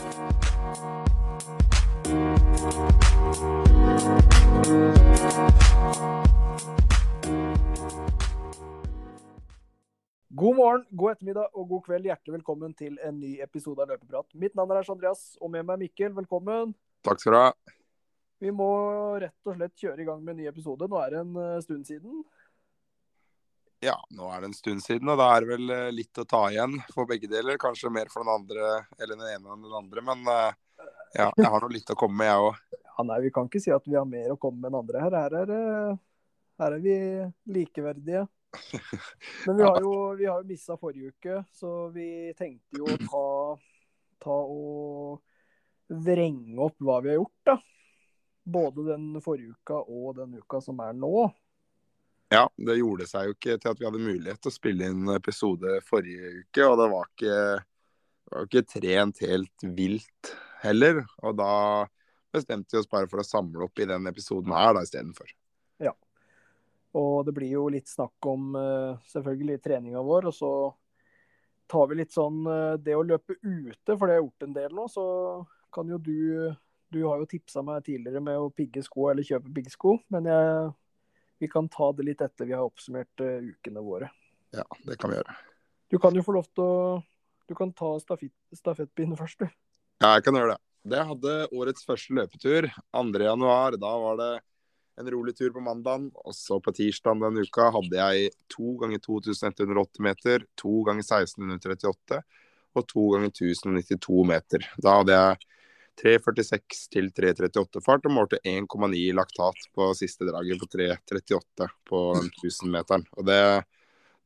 God morgen, god ettermiddag og god kveld. Hjertelig velkommen til en ny episode av Løpeprat. Mitt navn er Lars Andreas, og med meg Mikkel. Velkommen. Takk skal du ha. Vi må rett og slett kjøre i gang med en ny episode. Nå er det en eh, stund siden. Ja, nå er det en stund siden, og da er det vel eh, litt å ta igjen for begge deler. Kanskje mer for den andre eller den ene enn den andre, men eh, ja, jeg har noe litt å komme med, jeg òg. Ja, nei, vi kan ikke si at vi har mer å komme med enn andre her. Her er, her er vi likeverdige. Men vi har jo, vi har jo mista forrige uke, så vi tenkte jo å ta, ta og vrenge opp hva vi har gjort, da. Både den forrige uka og den uka som er nå. Ja, det gjorde seg jo ikke til at vi hadde mulighet til å spille inn episode forrige uke, og det var ikke, det var ikke trent helt vilt heller. Og da bestemte vi oss bare for å samle opp i den episoden her da istedenfor. Og det blir jo litt snakk om eh, selvfølgelig treninga vår, og så tar vi litt sånn eh, det å løpe ute, for det har jeg gjort en del nå. Så kan jo du Du har jo tipsa meg tidligere med å pigge sko eller kjøpe piggsko, men jeg, vi kan ta det litt etter vi har oppsummert eh, ukene våre. Ja, det kan vi gjøre. Du kan jo få lov til å Du kan ta stafett, stafettpinnen først, du. Ja, jeg kan gjøre det. Det hadde årets første løpetur. 2. januar. Da var det en rolig tur på mandagen. Og så på tirsdag den uka hadde jeg to ganger 2180 meter, to ganger 1638 og to ganger 1092 meter. Da hadde jeg 3.46 til 3.38 fart og målte 1,9 laktat på siste draget på 3.38 på 1000-meteren. Og det,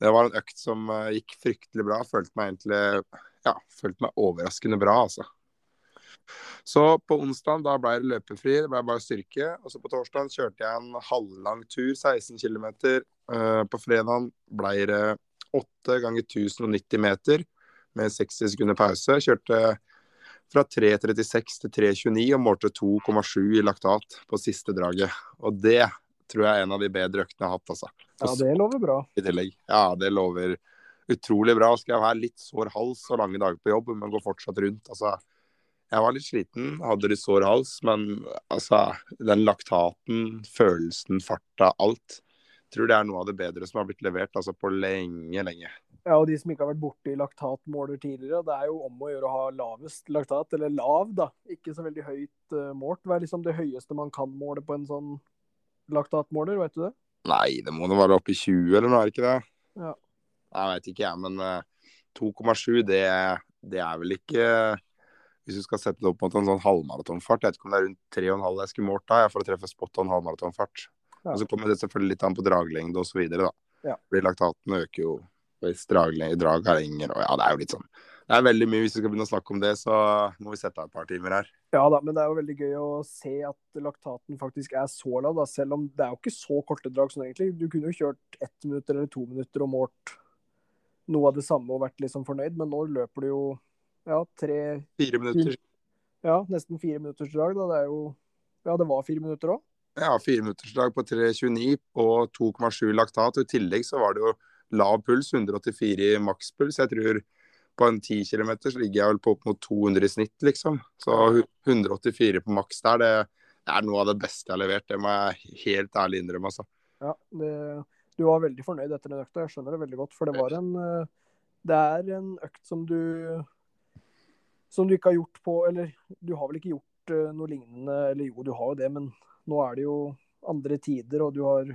det var en økt som eh, gikk fryktelig bra. Følte meg egentlig ja, følte meg overraskende bra, altså. Så på onsdag da ble det løpefri, det ble bare styrke. Og så på torsdag kjørte jeg en halvlang tur, 16 km. På fredag ble det 8 ganger 1090 meter med 60 sekunder pause. Kjørte fra 3.36 til 3.29 og målte 2,7 i laktat på siste draget. Og det tror jeg er en av de bedre øktene jeg har hatt, altså. Ja, det lover bra. I tillegg. Ja, det lover utrolig bra. Skal jeg være litt sår hals og lange dager på jobb, men går fortsatt rundt. Altså, jeg var litt sliten, hadde litt sår hals, men altså, den laktaten, følelsen, farta, alt. Jeg tror det er noe av det bedre som har blitt levert altså, på lenge, lenge. Ja, og de som ikke har vært borti laktatmåler tidligere, det er jo om å gjøre å ha lavest laktat, eller lav, da. Ikke så veldig høyt uh, målt. Hva er liksom det høyeste man kan måle på en sånn laktatmåler, vet du det? Nei, det må da være oppe i 20 eller noe, er det ikke det? Ja. Jeg vet ikke, jeg, men uh, 2,7 det, det er vel ikke hvis du skal sette det opp mot en sånn halvmaratonfart. Jeg vet ikke om det er rundt 3,5 jeg skulle målt da, for å treffe spot on halvmaratonfart. Ja. Og så kommer det selvfølgelig litt an på draglengde videre, da. Ja. Fordi laktaten øker jo hvis drag har enger, og ja, det er jo litt sånn. Det er veldig mye. Hvis vi skal begynne å snakke om det, så må vi sette av et par timer her. Ja da, men det er jo veldig gøy å se at laktaten faktisk er så lav, da. Selv om det er jo ikke så korte drag sånn egentlig. Du kunne jo kjørt ett minutt eller to minutter og målt noe av det samme og vært liksom fornøyd, men nå løper du jo ja, tre Fire minutter. Ja, nesten fire minutters drag, da. Det er jo Ja, det var fire minutter òg. Ja, fire minutters drag på 3,29 og 2,7 laktat. Og i tillegg så var det jo lav puls, 184 i makspuls. Jeg tror på en 10 km så ligger jeg vel på opp mot 200 i snitt, liksom. Så 184 på maks der, det, det er noe av det beste jeg har levert. Det må jeg helt ærlig innrømme, altså. Ja, det, du var veldig fornøyd etter den økta. Jeg skjønner det veldig godt. For det var en eh, Det er en økt som du Som du ikke har gjort på Eller du har vel ikke gjort eh, noe lignende Eller jo, du har jo det, men nå er det jo andre tider, og du har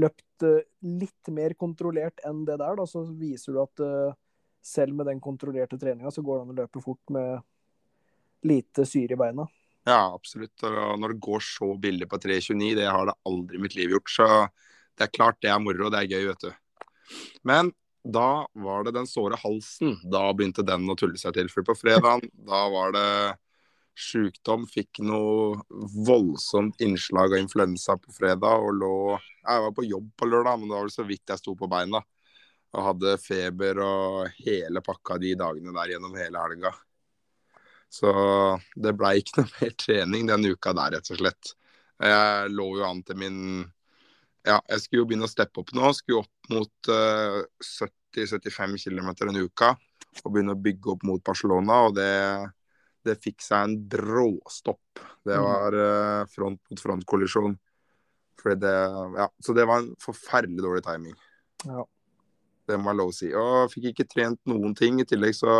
løpt eh, litt mer kontrollert enn det der. Da, så viser du at eh, selv med den kontrollerte treninga, så går det an å løpe fort med lite syre i beina. Ja, absolutt. Og når det går så billig på 3,29, det har det aldri i mitt liv gjort. Så det er klart det er moro, det er gøy, vet du. Men da var det den såre halsen. Da begynte den å tulle seg til. For på fredag, da var det sjukdom. Fikk noe voldsomt innslag av influensa på fredag og lå Jeg var på jobb på lørdag, men det var vel så vidt jeg sto på beina. Og hadde feber og hele pakka de dagene der gjennom hele helga. Så det blei ikke noe mer trening den uka der, rett og slett. Jeg lå jo an til min Ja, jeg skulle jo begynne å steppe opp nå. Skulle opp mot uh, 70-75 km en uka. Og begynne å bygge opp mot Barcelona. Og det, det fikk seg en bråstopp. Det Mm. var uh, front mot front-kollisjon. Ja, så det var en forferdelig dårlig timing. Ja. Det må jeg lov å si. Og fikk ikke trent noen ting. I tillegg så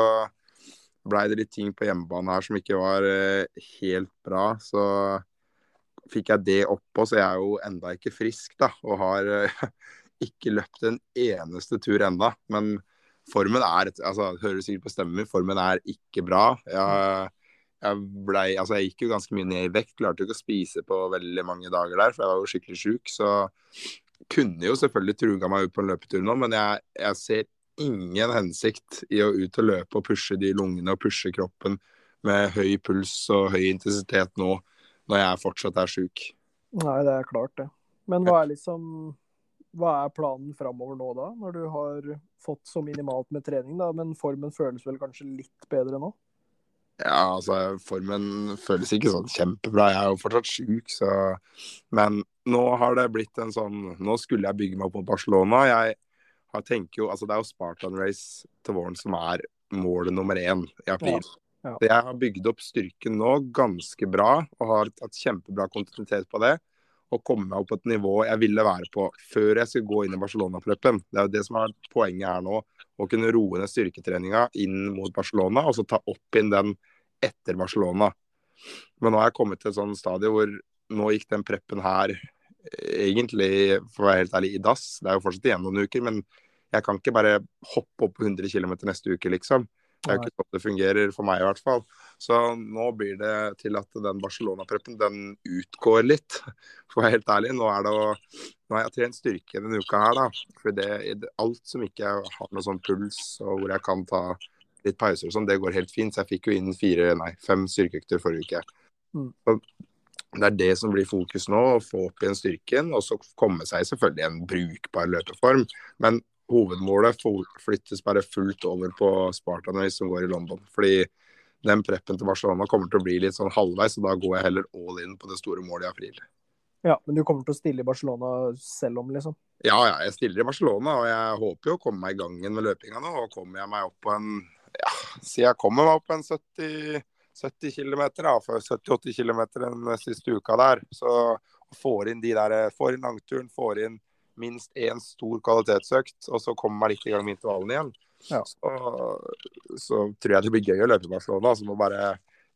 blei det litt ting på hjemmebane her som ikke var uh, helt bra. Så fikk jeg det oppå, så jeg er jo enda ikke frisk, da. Og har uh, ikke løpt en eneste tur enda. Men formen er altså, Hører du sikkert på stemmen min, formen er ikke bra. Jeg, jeg, ble, altså, jeg gikk jo ganske mye ned i vekt. Klarte jo ikke å spise på veldig mange dager der, for jeg var jo skikkelig sjuk. Så kunne jo selvfølgelig truga meg ut på en løpetur nå, men jeg, jeg ser ingen hensikt i å ut og løpe og pushe de lungene og pushe kroppen med høy puls og høy intensitet nå, når jeg fortsatt er sjuk. Nei, det er klart, det. Men hva er liksom Hva er planen framover nå, da? Når du har fått så minimalt med trening, da, men formen føles vel kanskje litt bedre nå? Ja, altså, formen føles ikke sånn kjempebra. Jeg er jo fortsatt sjuk, så Men nå har det blitt en sånn Nå skulle jeg bygge meg opp mot Barcelona. Jeg har tenker jo Altså, det er jo Spartan Race til våren som er målet nummer én i april. Ja, ja. Så jeg har bygd opp styrken nå ganske bra, og har tatt kjempebra kontinuitet på det. Og komme meg opp på et nivå jeg ville være på før jeg skulle gå inn i Barcelona-prøppen. Det er jo det som er poenget her nå. Å kunne roe ned styrketreninga inn mot Barcelona, og så ta opp inn den etter Barcelona. Men nå har jeg kommet til et sånt stadie hvor nå gikk den preppen her egentlig, for å være helt ærlig, i dass. Det er jo fortsatt igjen noen uker, men jeg kan ikke bare hoppe opp på 100 km neste uke, liksom. Det er jo ikke sånn det fungerer for meg i hvert fall. Så nå blir det til at den Barcelona-preppen den utgår litt, for å være helt ærlig. Nå, er det å, nå har jeg trent styrke denne uka her, da. For det, alt som ikke har noe sånn puls, og hvor jeg kan ta litt pauser og sånn, det går helt fint. Så jeg fikk jo inn fire, nei, fem styrkeøkter forrige uke. Mm. Så det er det som blir fokus nå, å få opp igjen styrken. Og så komme seg selvfølgelig i en brukbar løpeform. Men hovedmålet flyttes bare fullt over på Spartanøy, som går i London. Fordi den preppen til Barcelona kommer til å bli litt sånn halvveis, og da går jeg heller all in på det store målet i april. Ja, men du kommer til å stille i Barcelona selv om, liksom? Ja, ja, jeg stiller i Barcelona, og jeg håper jo å komme meg i gangen med løpinga nå. Og kommer jeg meg opp på en ja, si jeg kommer meg opp på en 70, 70 km, da. for 70-80 km den siste uka der. Så får inn de der, får inn langturen, får inn minst én stor kvalitetsøkt, og så kommer man litt i gang med intervallene igjen. Ja. Så, så tror jeg det blir gøy å løpe i Barcelona. Så må bare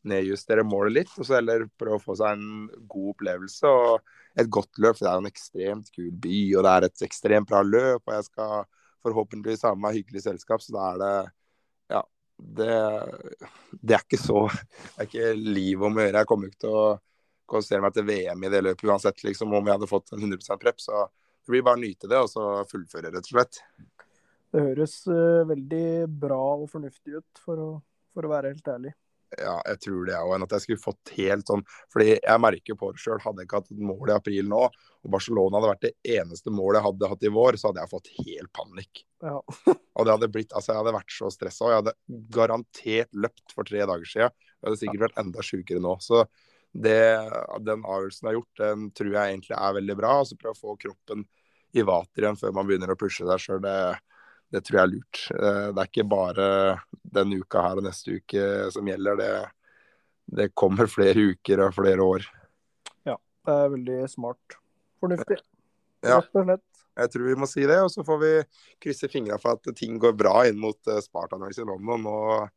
nedjustere målet litt, og så heller prøve å få seg en god opplevelse og et godt løp. For det er jo en ekstremt kul by, og det er et ekstremt bra løp. Og jeg skal forhåpentligvis ha med meg hyggelig selskap, så da er det Ja, det, det er ikke så Det er ikke liv om å gjøre. Jeg kommer ikke til å konsentrere meg til VM i det løpet uansett, liksom, om jeg hadde fått en 100% prep. Så det blir bare å nyte det, og så fullføre, rett og slett. Det høres uh, veldig bra og fornuftig ut, for å, for å være helt ærlig. Ja, jeg tror det òg. Enn at jeg skulle fått helt sånn Fordi jeg merker på det sjøl. Hadde jeg ikke hatt et mål i april nå, og Barcelona hadde vært det eneste målet jeg hadde hatt i vår, så hadde jeg fått helt panikk. Ja. og det hadde blitt Altså, jeg hadde vært så stressa, og jeg hadde garantert løpt for tre dager siden. Jeg hadde sikkert vært enda sjukere nå. Så det, den avgjørelsen jeg har gjort, den tror jeg egentlig er veldig bra. Altså prøve å få kroppen i vater igjen før man begynner å pushe seg sjøl. Det, det tror jeg er lurt. Det er ikke bare denne uka her og neste uke som gjelder. Det, det kommer flere uker og flere år. Ja, det er veldig smart. Fornuftig. Ja. Rett og slett. Jeg tror vi må si det, og så får vi krysse fingra for at ting går bra inn mot Spartan Race i London. Og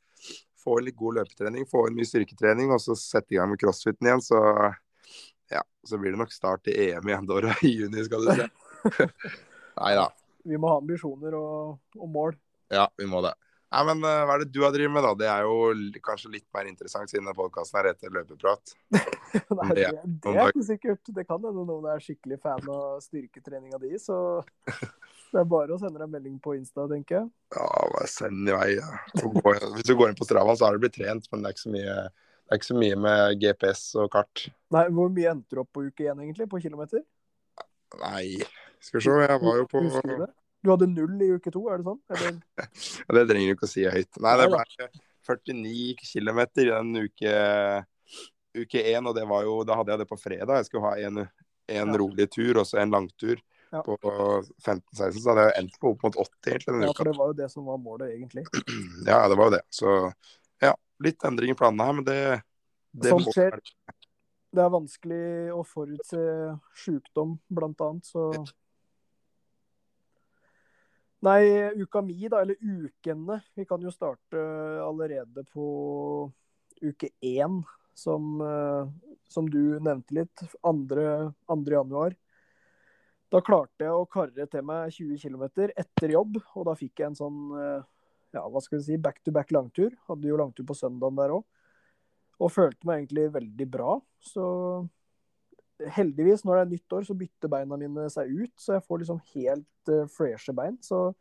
få en litt god løpetrening, få en mye styrketrening, og så sette i gang med crossfiten igjen. Så ja, så blir det nok start i EM igjen, Dora, i juni, skal du se. Nei da. Vi må ha ambisjoner og, og mål. Ja, vi må det. Nei, men uh, Hva er det du har drevet med, da? Det er jo kanskje litt mer interessant siden podkasten er etter løpeprat. Nei, det, det, er ikke sikkert. Det kan hende noen er skikkelig fan av styrketreninga di, så det er bare å sende deg melding på Insta, tenker jeg. Ja, bare send i vei. Ja. Hvis du går inn på Strava, så har du blitt trent, men det er ikke så mye, det er ikke så mye med GPS og kart. Nei, Hvor mye endte du opp på uke én, egentlig? På kilometer? Nei, skal vi se. Jeg var jo på Du hadde null i uke to, er det sånn? Eller? det trenger du ikke å si høyt. Nei, det ble 49 km i den uke uke én, og det var jo, da hadde jeg det på fredag. Jeg skulle ha en, en ja. rolig tur og så en langtur ja. på 15-16. Så hadde jeg endt på opp mot 80 egentlig ja, for det var jo det som var målet, egentlig. Ja, det var jo det. Så ja, litt endring i planene her, men det, det Sånt skjer. Det er vanskelig å forutse sjukdom, blant annet, så Nei, uka mi, da, eller ukene. Vi kan jo starte allerede på uke én, som, eh, som du nevnte litt. 2. 2. januar. Da klarte jeg å karre til meg 20 km etter jobb, og da fikk jeg en sånn eh, ja, hva skal vi si, back to back langtur. Hadde jo langtur på søndagen der òg. Og følte meg egentlig veldig bra. Så heldigvis, når det er nytt år, så bytter beina mine seg ut, så jeg får liksom helt uh, freshe bein. Så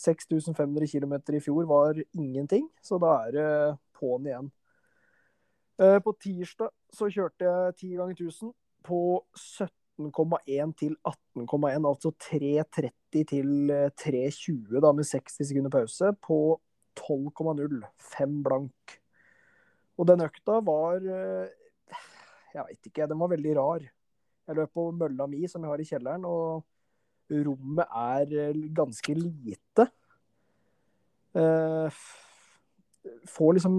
6500 km i fjor var ingenting, så da er det på'n igjen. Uh, på tirsdag så kjørte jeg 10 ganger 1000 på 17,1 til 18,1, altså 3.30 til 3.20 da med 60 sekunder pause på 12,0. Fem blank. Og den økta var eh, Jeg veit ikke, den var veldig rar. Jeg løp på mølla mi som jeg har i kjelleren, og rommet er eh, ganske lite. Uh, får liksom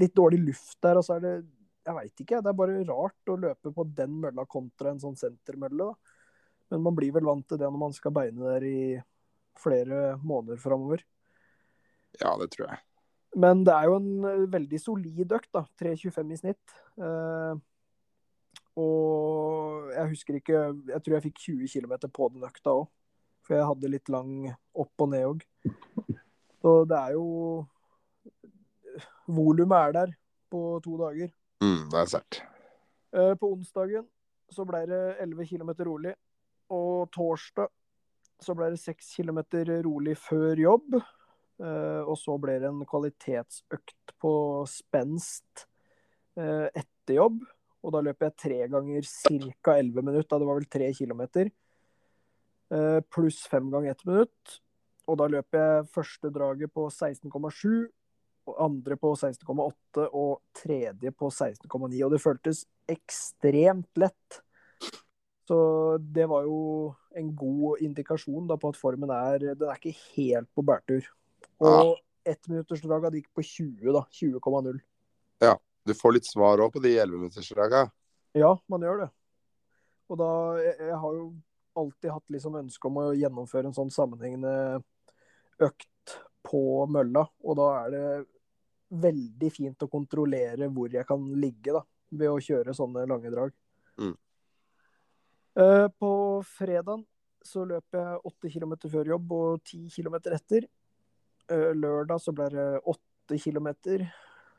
litt dårlig luft der, og så er det Jeg veit ikke, det er bare rart å løpe på den mølla kontra en sånn sentermølle. da. Men man blir vel vant til det når man skal beine der i flere måneder framover. Ja, det tror jeg. Men det er jo en veldig solid økt, da. 3,25 i snitt. Eh, og jeg husker ikke Jeg tror jeg fikk 20 km på den økta òg. For jeg hadde litt lang opp og ned òg. Så det er jo Volumet er der på to dager. Mm, det er sterkt. Eh, på onsdagen så ble det 11 km rolig. Og torsdag så ble det 6 km rolig før jobb. Uh, og så ble det en kvalitetsøkt på spenst uh, etter jobb. Og da løper jeg tre ganger ca. 11 minutter. da Det var vel tre kilometer. Uh, pluss fem ganger ett minutt. Og da løper jeg første draget på 16,7, andre på 16,8 og tredje på 16,9. Og det føltes ekstremt lett. Så det var jo en god indikasjon da, på at formen er Den er ikke helt på bærtur. Og ettminuttersdraga gikk på 20, da. 20,0. Ja. Du får litt svar òg på de 11-minuttersdraga. Ja, man gjør det. Og da Jeg, jeg har jo alltid hatt liksom ønske om å gjennomføre en sånn sammenhengende økt på mølla, og da er det veldig fint å kontrollere hvor jeg kan ligge, da, ved å kjøre sånne lange drag. Mm. Uh, på fredagen så løp jeg 8 km før jobb og 10 km etter. Uh, lørdag så ble det 8 km.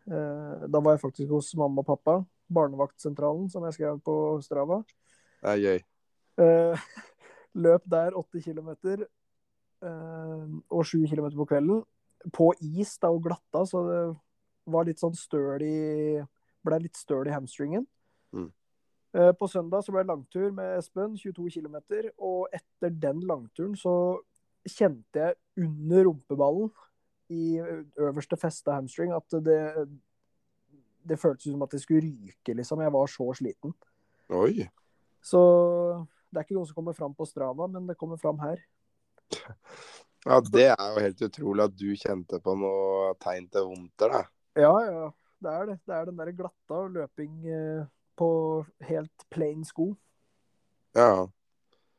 Eh, da var jeg faktisk hos mamma og pappa. Barnevaktsentralen, som jeg skrev på Strava. Gøy. Eh, løp der 8 km eh, og 7 km på kvelden. På is da, og glatta, så det var litt sånn støl i Ble litt støl i hamstringen. Mm. Eh, på søndag så ble det langtur med Espen, 22 km. Og etter den langturen så kjente jeg under rumpeballen i øverste feste hamstring at det det føltes som at det skulle ryke, liksom. Jeg var så sliten. Oi. Så det er ikke noe som kommer fram på Strava, men det kommer fram her. Ja, det er jo helt utrolig at du kjente på noe tegn til vondter, da. Ja, ja. Det er det. Det er den der glatta løping eh, på helt plain sko. Ja.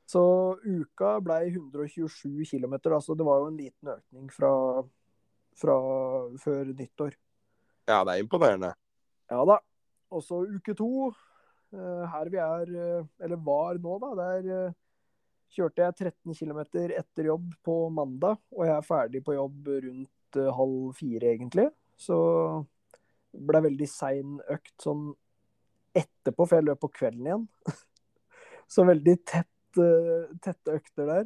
Så uka ble 127 km, altså det var jo en liten økning fra, fra før nyttår. ja, det er imponerende. Ja da. Og så uke to, eh, her vi er, eh, eller var nå, da. Der eh, kjørte jeg 13 km etter jobb på mandag, og jeg er ferdig på jobb rundt halv fire, egentlig. Så ble veldig sein økt sånn etterpå, for jeg løp på kvelden igjen. Så veldig tett, tette økter der.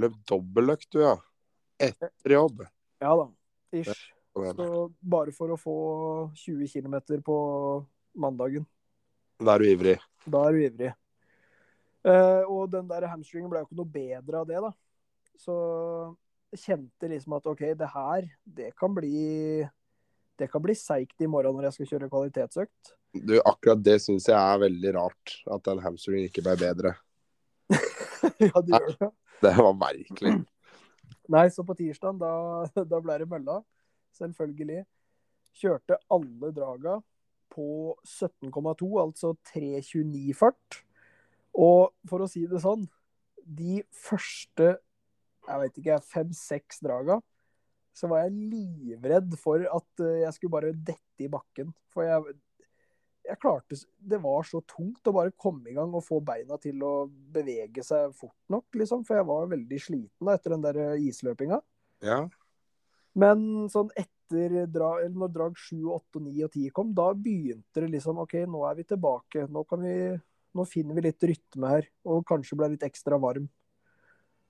Løp dobbeltøkt, du, ja. Etter jobb. Ja da. Ish. Så bare for å få 20 km på mandagen. er du ivrig. Da er du ivrig. Eh, og den der hamstringen ble jo ikke noe bedre av det, da. Så jeg kjente liksom at OK, det her, det kan bli Det kan bli seigt i morgen når jeg skal kjøre kvalitetsøkt. Du, akkurat det syns jeg er veldig rart. At den hamstringen ikke ble bedre. ja, det gjør det. Det var merkelig. Nei, så på tirsdag, da, da ble det mølla. Selvfølgelig. Kjørte alle draga på 17,2, altså 3.29 fart. Og for å si det sånn, de første jeg vet ikke, fem-seks draga, så var jeg livredd for at eh, jeg skulle bare dette i bakken. For jeg, jeg klarte Det var så tungt å bare komme i gang og få beina til å bevege seg fort nok, liksom. For jeg var veldig sliten da, etter den der eh, isløpinga. Ja. Men sånn etter dra, eller når drag 7, 8, 9 og 10 kom, da begynte det liksom OK, nå er vi tilbake. Nå, kan vi, nå finner vi litt rytme her. Og kanskje ble litt ekstra varm.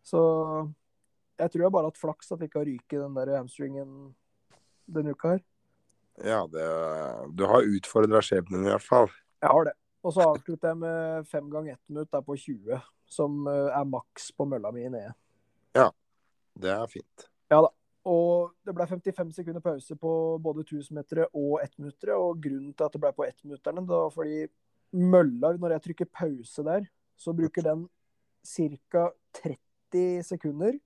Så jeg tror jeg bare har hatt flaks at jeg ikke har ryket den der hamstringen denne uka her. Ja det, du har utfordra skjebnen i hvert fall. Jeg har det. Og så avslutter jeg med fem ganger ett minutt der på 20, som eh, er maks på mølla mi nede. Det er fint. Ja da. Og det ble 55 sekunder pause på både 1000-metere og 1-minuttere. Og grunnen til at det ble på 1-minutterne, det var fordi mølla, når jeg trykker pause der, så bruker den ca. 30 sekunder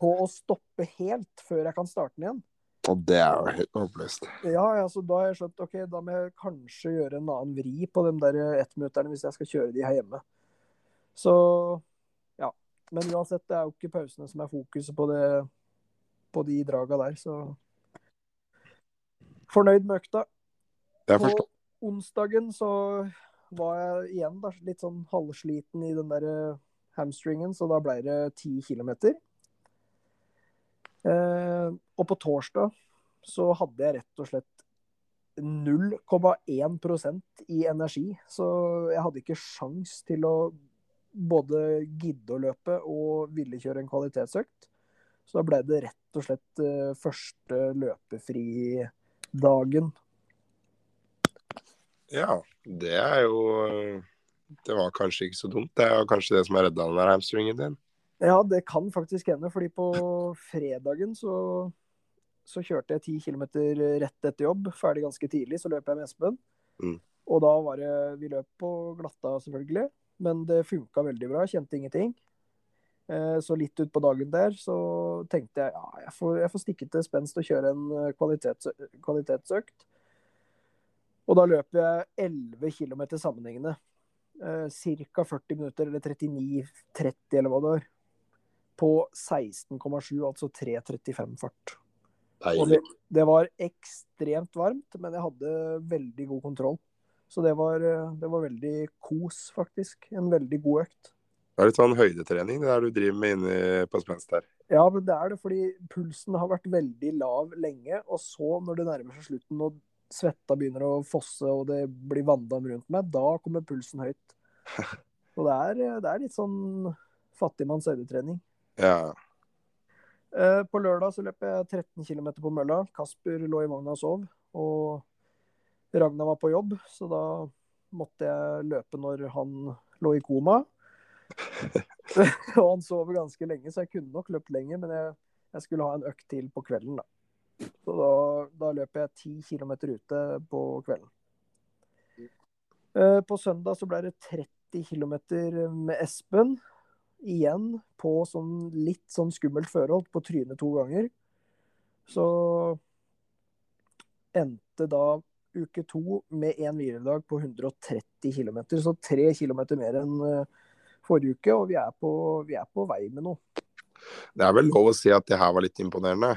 på å stoppe helt før jeg kan starte den igjen. Og det er jo helt håpløst. Ja, altså, da har jeg skjønt ok, da må jeg kanskje gjøre en annen vri på de der ettminutterne hvis jeg skal kjøre de her hjemme. Så ja. Men uansett, det er jo ikke pausene som er fokuset på, det, på de draga der, så Fornøyd med økta. Jeg På onsdagen så var jeg igjen da, litt sånn halvsliten i den der hamstringen, så da ble det ti kilometer. Eh, og på torsdag så hadde jeg rett og slett 0,1% i energi. Så jeg hadde ikke sjans til å både gidde å løpe og ville kjøre en kvalitetsøkt. Så da ble det rett og slett eh, første løpefridagen. Ja, det er jo Det var kanskje ikke så dumt. Det er jo kanskje det som har redda hamstringen din. Ja, det kan faktisk hende, fordi på fredagen så, så kjørte jeg ti km rett etter jobb, ferdig ganske tidlig, så løp jeg med Espen. Mm. Og da var det Vi løp på glatta, selvfølgelig, men det funka veldig bra, kjente ingenting. Eh, Så litt utpå dagen der så tenkte jeg ja, jeg får, jeg får stikke til spenst og kjøre en eh, kvalitets, kvalitetsøkt. Og da løper jeg 11 km sammenhengende. Ca. 40 minutter, eller 39-30 eller hva det var. På 16,7, altså 3.35 fart. Og det, det var ekstremt varmt, men jeg hadde veldig god kontroll. Så det var, eh, det var veldig kos, faktisk. En veldig god økt. Det er litt sånn høydetrening det der du driver med inne på spenst der. Ja, men det er det fordi pulsen har vært veldig lav lenge, og så når det nærmer seg slutten og svetta begynner å fosse og det blir vanndam rundt meg, da kommer pulsen høyt. Så det er, det er litt sånn fattigmanns øydetrening. Ja. Eh, På lørdag så løp jeg 13 km på mølla. Kasper lå i vogna og sov. Og Ragna var på jobb, så da måtte jeg løpe når han lå i koma. og han sov ganske lenge, så jeg kunne nok løpt lenger, men jeg, jeg skulle ha en økt til på kvelden, da. Så da, da løp jeg 10 km ute på kvelden. Eh, På søndag så ble det 30 km med Espen. Igjen på sånn litt sånn skummelt førhold, på trynet to ganger. Så endte da uke to med én hviledag på 130 km. Så tre km mer enn eh, forrige uke, og vi er, på, vi er på vei med noe. Det er vel lov å si at det her var litt imponerende.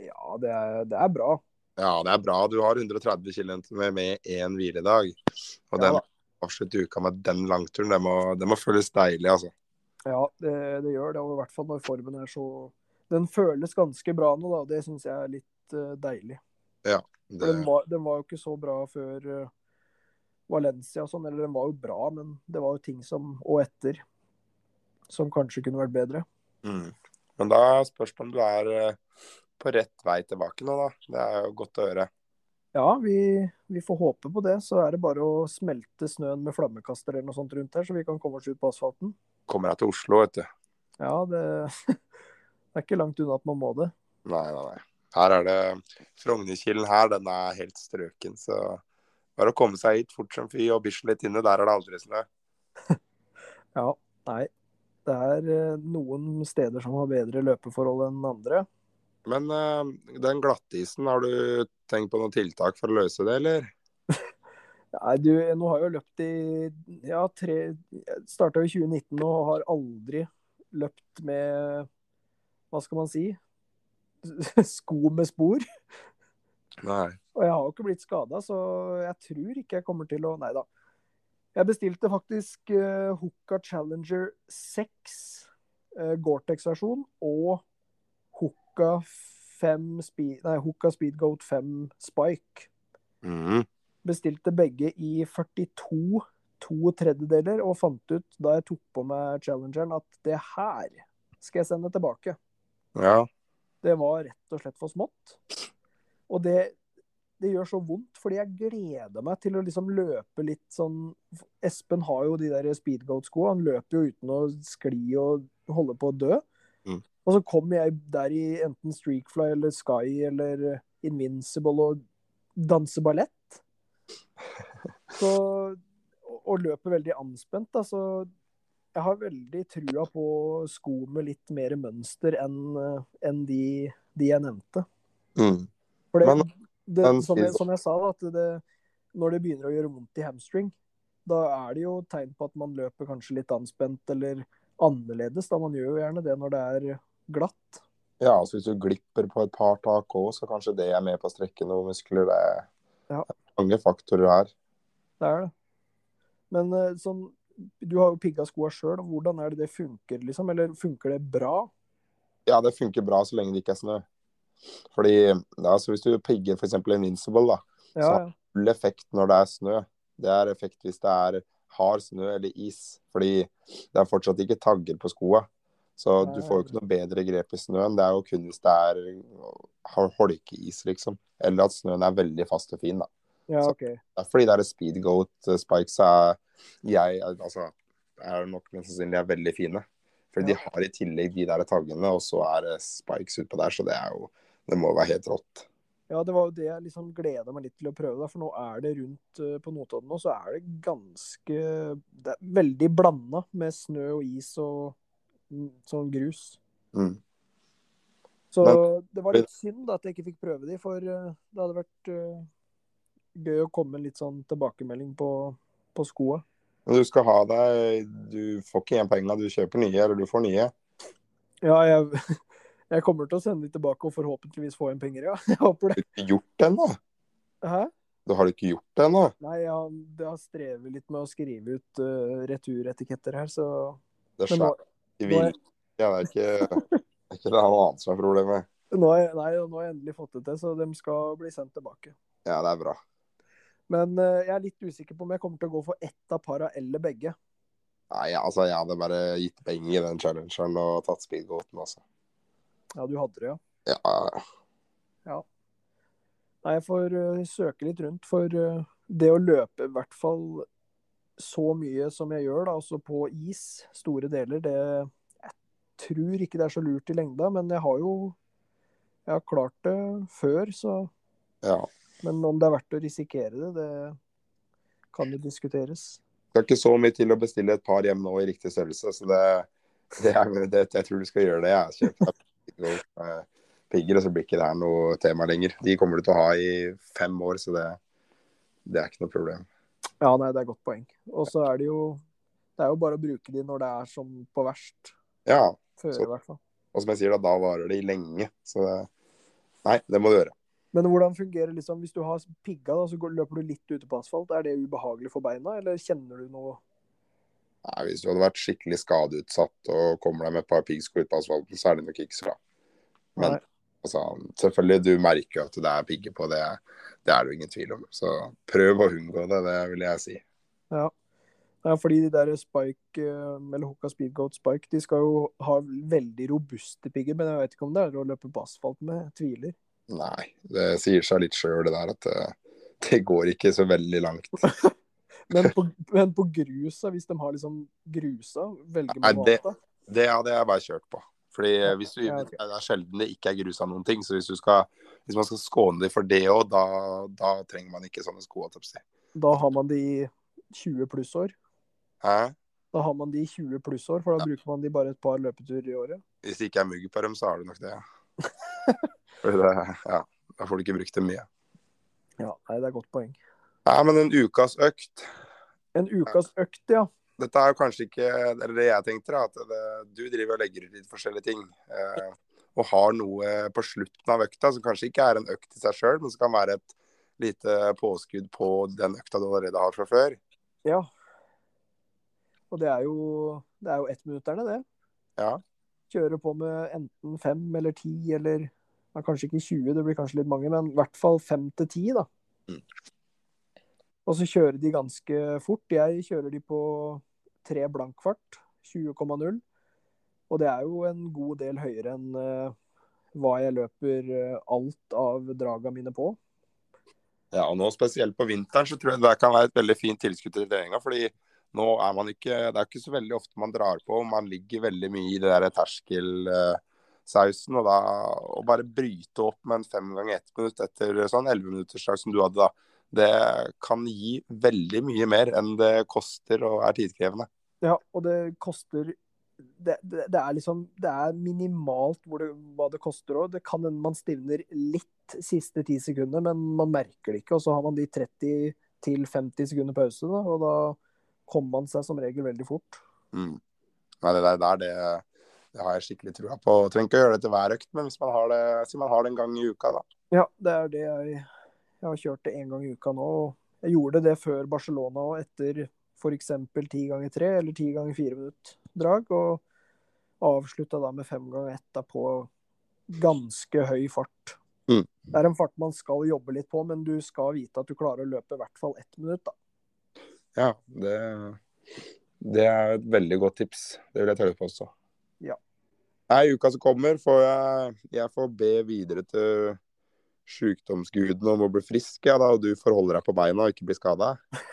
Ja, det er, det er bra. Ja, det er bra. Du har 130 km med én hviledag. Og Ja den avslutte uka med den langturen, det må, det må føles deilig, altså. Ja, det, det gjør det. Og i hvert fall når formen er så Den føles ganske bra nå, da. Det syns jeg er litt uh, deilig. Ja, Det, den var, den var jo ikke så bra før uh, Valencia og sånn. Eller den var jo bra, men det var jo ting som Og etter. Som kanskje kunne vært bedre. mm. Men da spørs det om du er eh, på rett vei tilbake nå, da. Det er jo godt å høre. Ja, vi, vi får håpe på det. Så er det bare å smelte snøen med flammekaster eller noe sånt rundt her, så vi kan komme oss ut på asfalten. Kommer jeg til Oslo, vet du. Ja, det, det er ikke langt unna at man må det. Nei, nei, nei. Her er det Frognerkilen her, den er helt strøken, så bare å komme seg hit fort som fy og Bislett inne, der er det aldri snø. Ja, nei. Det er eh, noen steder som har bedre løpeforhold enn andre. Men uh, den glattisen, har du tenkt på noen tiltak for å løse det, eller? Nei, du, nå har jeg jo løpt i ja, tre Starta i 2019 og har aldri løpt med Hva skal man si? Sko med spor. Nei. Og jeg har jo ikke blitt skada, så jeg tror ikke jeg kommer til å Nei da. Jeg bestilte faktisk uh, Hooka Challenger 6 uh, Gore-Tex-versjon og Hooka, 5 speed, nei, Hooka Speedgoat 5 Spike. Mhm. Bestilte begge i 42 to tredjedeler, og fant ut da jeg tok på meg challengeren at det her skal jeg sende tilbake. Ja. Det var rett og slett for smått. Og det, det gjør så vondt, fordi jeg gleder meg til å liksom løpe litt sånn Espen har jo de der speedgoat-skoa. Han løper jo uten å skli og holde på å dø. Mm. Og så kommer jeg der i enten Streakfly eller Sky eller Invincible og danser ballett. Så, og- og løper veldig anspent. Da, så jeg har veldig trua på sko med litt mer mønster enn en de, de jeg nevnte. Mm. For det, Men- det, som, jeg, som jeg sa, da, at det, når det begynner å gjøre vondt i hamstring, da er det jo tegn på at man løper kanskje litt anspent eller annerledes. da Man gjør jo gjerne det når det er glatt. Ja, altså hvis du glipper på et par tak òg, så kanskje det er med på å strekke noen muskler. Det er Ja. mange faktorer her. Det er det. Men eh, sånn, du har jo pigga skoa sjøl. Hvordan er det det funker, liksom? Eller funker det bra? Ja, det funker bra så lenge det ikke er snø. Fordi altså hvis du pigger f.eks. Invincible, da, Ja, Så- ja. full effekt når det er snø. Det er effekt hvis det er hard snø eller is. Fordi det er fortsatt ikke tagger på skoa. Så du får jo ikke noe bedre grep i snøen. Det er jo kun hvis det er har holkeis, liksom. Eller at snøen er veldig fast og fin, da. Ja Så- OK. Er fordi det er speedgoat eh, er jeg altså er nok mest sannsynlig er veldig fine. For de har i tillegg de der taggene, og så er det spikes utpå der, så det er jo Det må være helt rått. Ja, det var jo det jeg liksom gleda meg litt til å prøve. Da, for nå er det rundt eh, på Notodden nå, så er det ganske Det er veldig blanda med snø og is og mm, sånn grus. Mm. Så Men- det var litt synd da, at jeg ikke fikk prøve de, for eh, det hadde vært gøy å komme litt sånn tilbakemelding på, på skoa. Du skal ha deg Du får ikke igjen pengene, du kjøper nye, eller du får nye. Ja, jeg, jeg kommer til å sende de tilbake og forhåpentligvis få igjen penger, ja. Jeg håper det. Du har ikke gjort det ennå? Hæ? Du har ikke gjort det ennå? Nei, jeg har, jeg har strevet litt med å skrive ut uh, returetiketter her, så Det Men nå, skjer ikke. Ja, det er ikke det er ikke det noe annet som er problemet. nå, nei, nå har jeg endelig fått det til, så de skal bli sendt tilbake. Ja, det er bra. Men eh, jeg er litt usikker på om jeg kommer til å gå for ett av para eller begge. Nei, altså, jeg hadde bare gitt penger i den challengeren og tatt speedgoaten, altså. Ja, du hadde det, ja. Ja, ja. Nei, jeg får uh, søke litt rundt, for uh, det å løpe i hvert fall så mye som jeg gjør, da, altså på is, store deler, det Jeg tror ikke det er så lurt i lengda, men jeg har jo Jeg har klart det før, så ja. Men om det er verdt å risikere det, det kan jo diskuteres. Det er ikke så mye til å bestille et par hjem nå i riktig størrelse, så det, det det, jeg tror du skal gjøre det. Jeg kjøper eh, pigger, og så blir ikke det her noe tema lenger. De kommer du til å ha i fem år, så det, det er ikke noe problem. Ja, nei, det er godt poeng. Og så er det jo Det er jo bare å bruke de når det er som på verst. Ja, Føre, Så- og som jeg sier, da, da varer de lenge. Så det, nei, det må du gjøre. Men hvordan fungerer liksom Hvis du har pigga, da, så går, løper du litt ute på asfalt. Er det ubehagelig for beina, eller kjenner du noe Nei, Hvis du hadde vært skikkelig skadeutsatt og kommer deg med et par piggsko ut på asfalten, så er det nok ikke så bra. Men Nei. altså, selvfølgelig, du merker at det er pigger på, det, det er det jo ingen tvil om. Så prøv å unngå det, det vil jeg si. Ja. ja, fordi de der Spike, eh, eller Hoka Speedgoat Spike, de skal jo ha veldig robuste pigger, men jeg vet ikke om det er å løpe på asfalt med. Jeg tviler. Nei, det sier seg litt sjøl det der at det, det går ikke så veldig langt. Men på, men på grusa, hvis de har liksom grusa, velger man det- det... Det hadde jeg bare kjørt på. Fordi hvis du, ja. Det er sjelden det ikke er grus av noen ting. Så hvis, du skal, hvis man skal skåne dem for det òg, da, da trenger man ikke sånne sko. Da har man de i 20 plussår. Hæ? Da har man de i 20 plussår, for da bruker man de bare et par løpeturer i året. Hvis det ikke er mugg på dem, så har du nok det. ja. Det ja, da får du ikke brukt det mye. Ja, nei, det er godt poeng. Nei, men en ukas økt En ukas økt, ja. Dette er jo kanskje ikke eller det jeg tenkte, da, at det, du driver og legger ut litt forskjellige ting. Eh, og har noe på slutten av økta som kanskje ikke er en økt i seg sjøl, men som kan være et lite påskudd på den økta du allerede har fra før. Ja. Og det er jo, det er jo ettminutterne, det. Ja. Kjøre på med enten fem eller ti eller ja, Kanskje ikke 20, det blir kanskje litt mange, men i hvert fall fem til ti, da. Mm. Og så kjører de ganske fort. Jeg kjører de på tre blankfart, 20,0. Og det er jo en god del høyere enn uh, hva jeg løper uh, alt av draga mine på. Ja, og nå spesielt på vinteren så tror jeg det kan være et veldig fint tilskudd til treninga. fordi nå er man ikke Det er ikke så veldig ofte man drar på. Man ligger veldig mye i det der terskelsausen. Og da å bare bryte opp med en fem ganger ett minutt etter sånn elleve minutters dag som du hadde da, det kan gi veldig mye mer enn det koster og er tidkrevende. Ja, og det koster det, det, det, er liksom Det er minimalt det, hva det koster òg. Det kan hende man stivner litt siste ti sekunder, men man merker det ikke. Og så har man de 30 til 50 sekunder pause, da, og da kommer man seg som regel veldig fort. Mm. Nei, det der det, det, har jeg skikkelig trua på. Jeg trenger ikke å gjøre det til hver økt, men hvis man har det, man har det en gang i uka, da. Ja, det er det jeg Jeg har kjørt det én gang i uka nå. Jeg gjorde det før Barcelona og etter f.eks. ti ganger tre eller ti ganger fire minutt drag. Og avslutta da med fem ganger ett på ganske høy fart. Mm. Det er en fart man skal jobbe litt på, men du skal vite at du klarer å løpe i hvert fall ett minutt. da. Ja, det, det er et veldig godt tips. Det vil jeg tørre på også. Ja. Nei, uka som kommer, får jeg, jeg får be videre til sjukdomsguden om å bli frisk, ja, da, og du forholder deg på beina og ikke blir skada.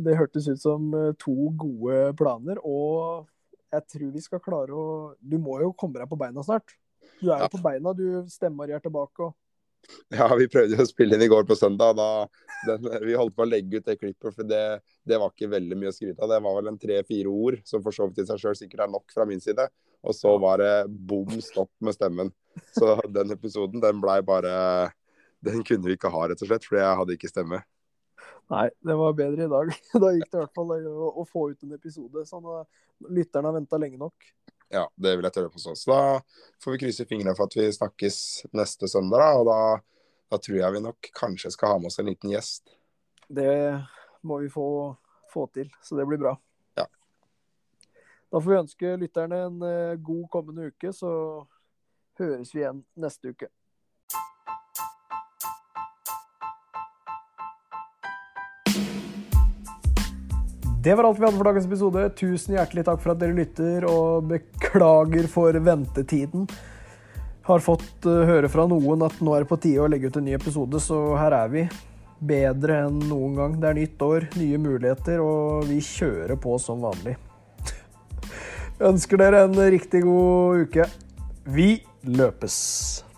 Det hørtes ut som eh, to gode planer, og jeg tror vi skal klare å Du må jo komme deg på beina snart. Du er jo ja. på beina, du stemmer her tilbake. og ja, vi prøvde jo å spille inn i går på søndag. Da, den, vi holdt på å legge ut det klippet, for det, det var ikke veldig mye å skryte av. Det var vel en tre-fire ord, som for så vidt i seg sjøl sikkert er nok fra min side. Og så var det bom stopp med stemmen. Så den episoden, den blei bare Den kunne vi ikke ha, rett og slett, fordi jeg hadde ikke stemme. Nei, det var bedre i dag. Da gikk det i hvert fall å, å få ut en episode. Sånn at lytterne har venta lenge nok. Ja, det vil jeg tørre på sånn. Så da får vi krysse fingrene for at vi snakkes neste søndag, da. Og da, da, tror jeg vi nok kanskje skal ha med oss en liten gjest. Det må vi få, få til, så det blir bra. Ja. Da får vi ønske lytterne en eh, god kommende uke, så høres vi igjen neste uke. Det var alt vi hadde for dagens episode. Tusen hjertelig takk for at dere lytter, og beklager for ventetiden. Har fått uh, høre fra noen at nå er det på tide å legge ut en ny episode, så her er vi. Bedre enn noen gang. Det er nytt år, nye muligheter, og vi kjører på som vanlig. Ønsker dere en riktig god uke. Vi løpes!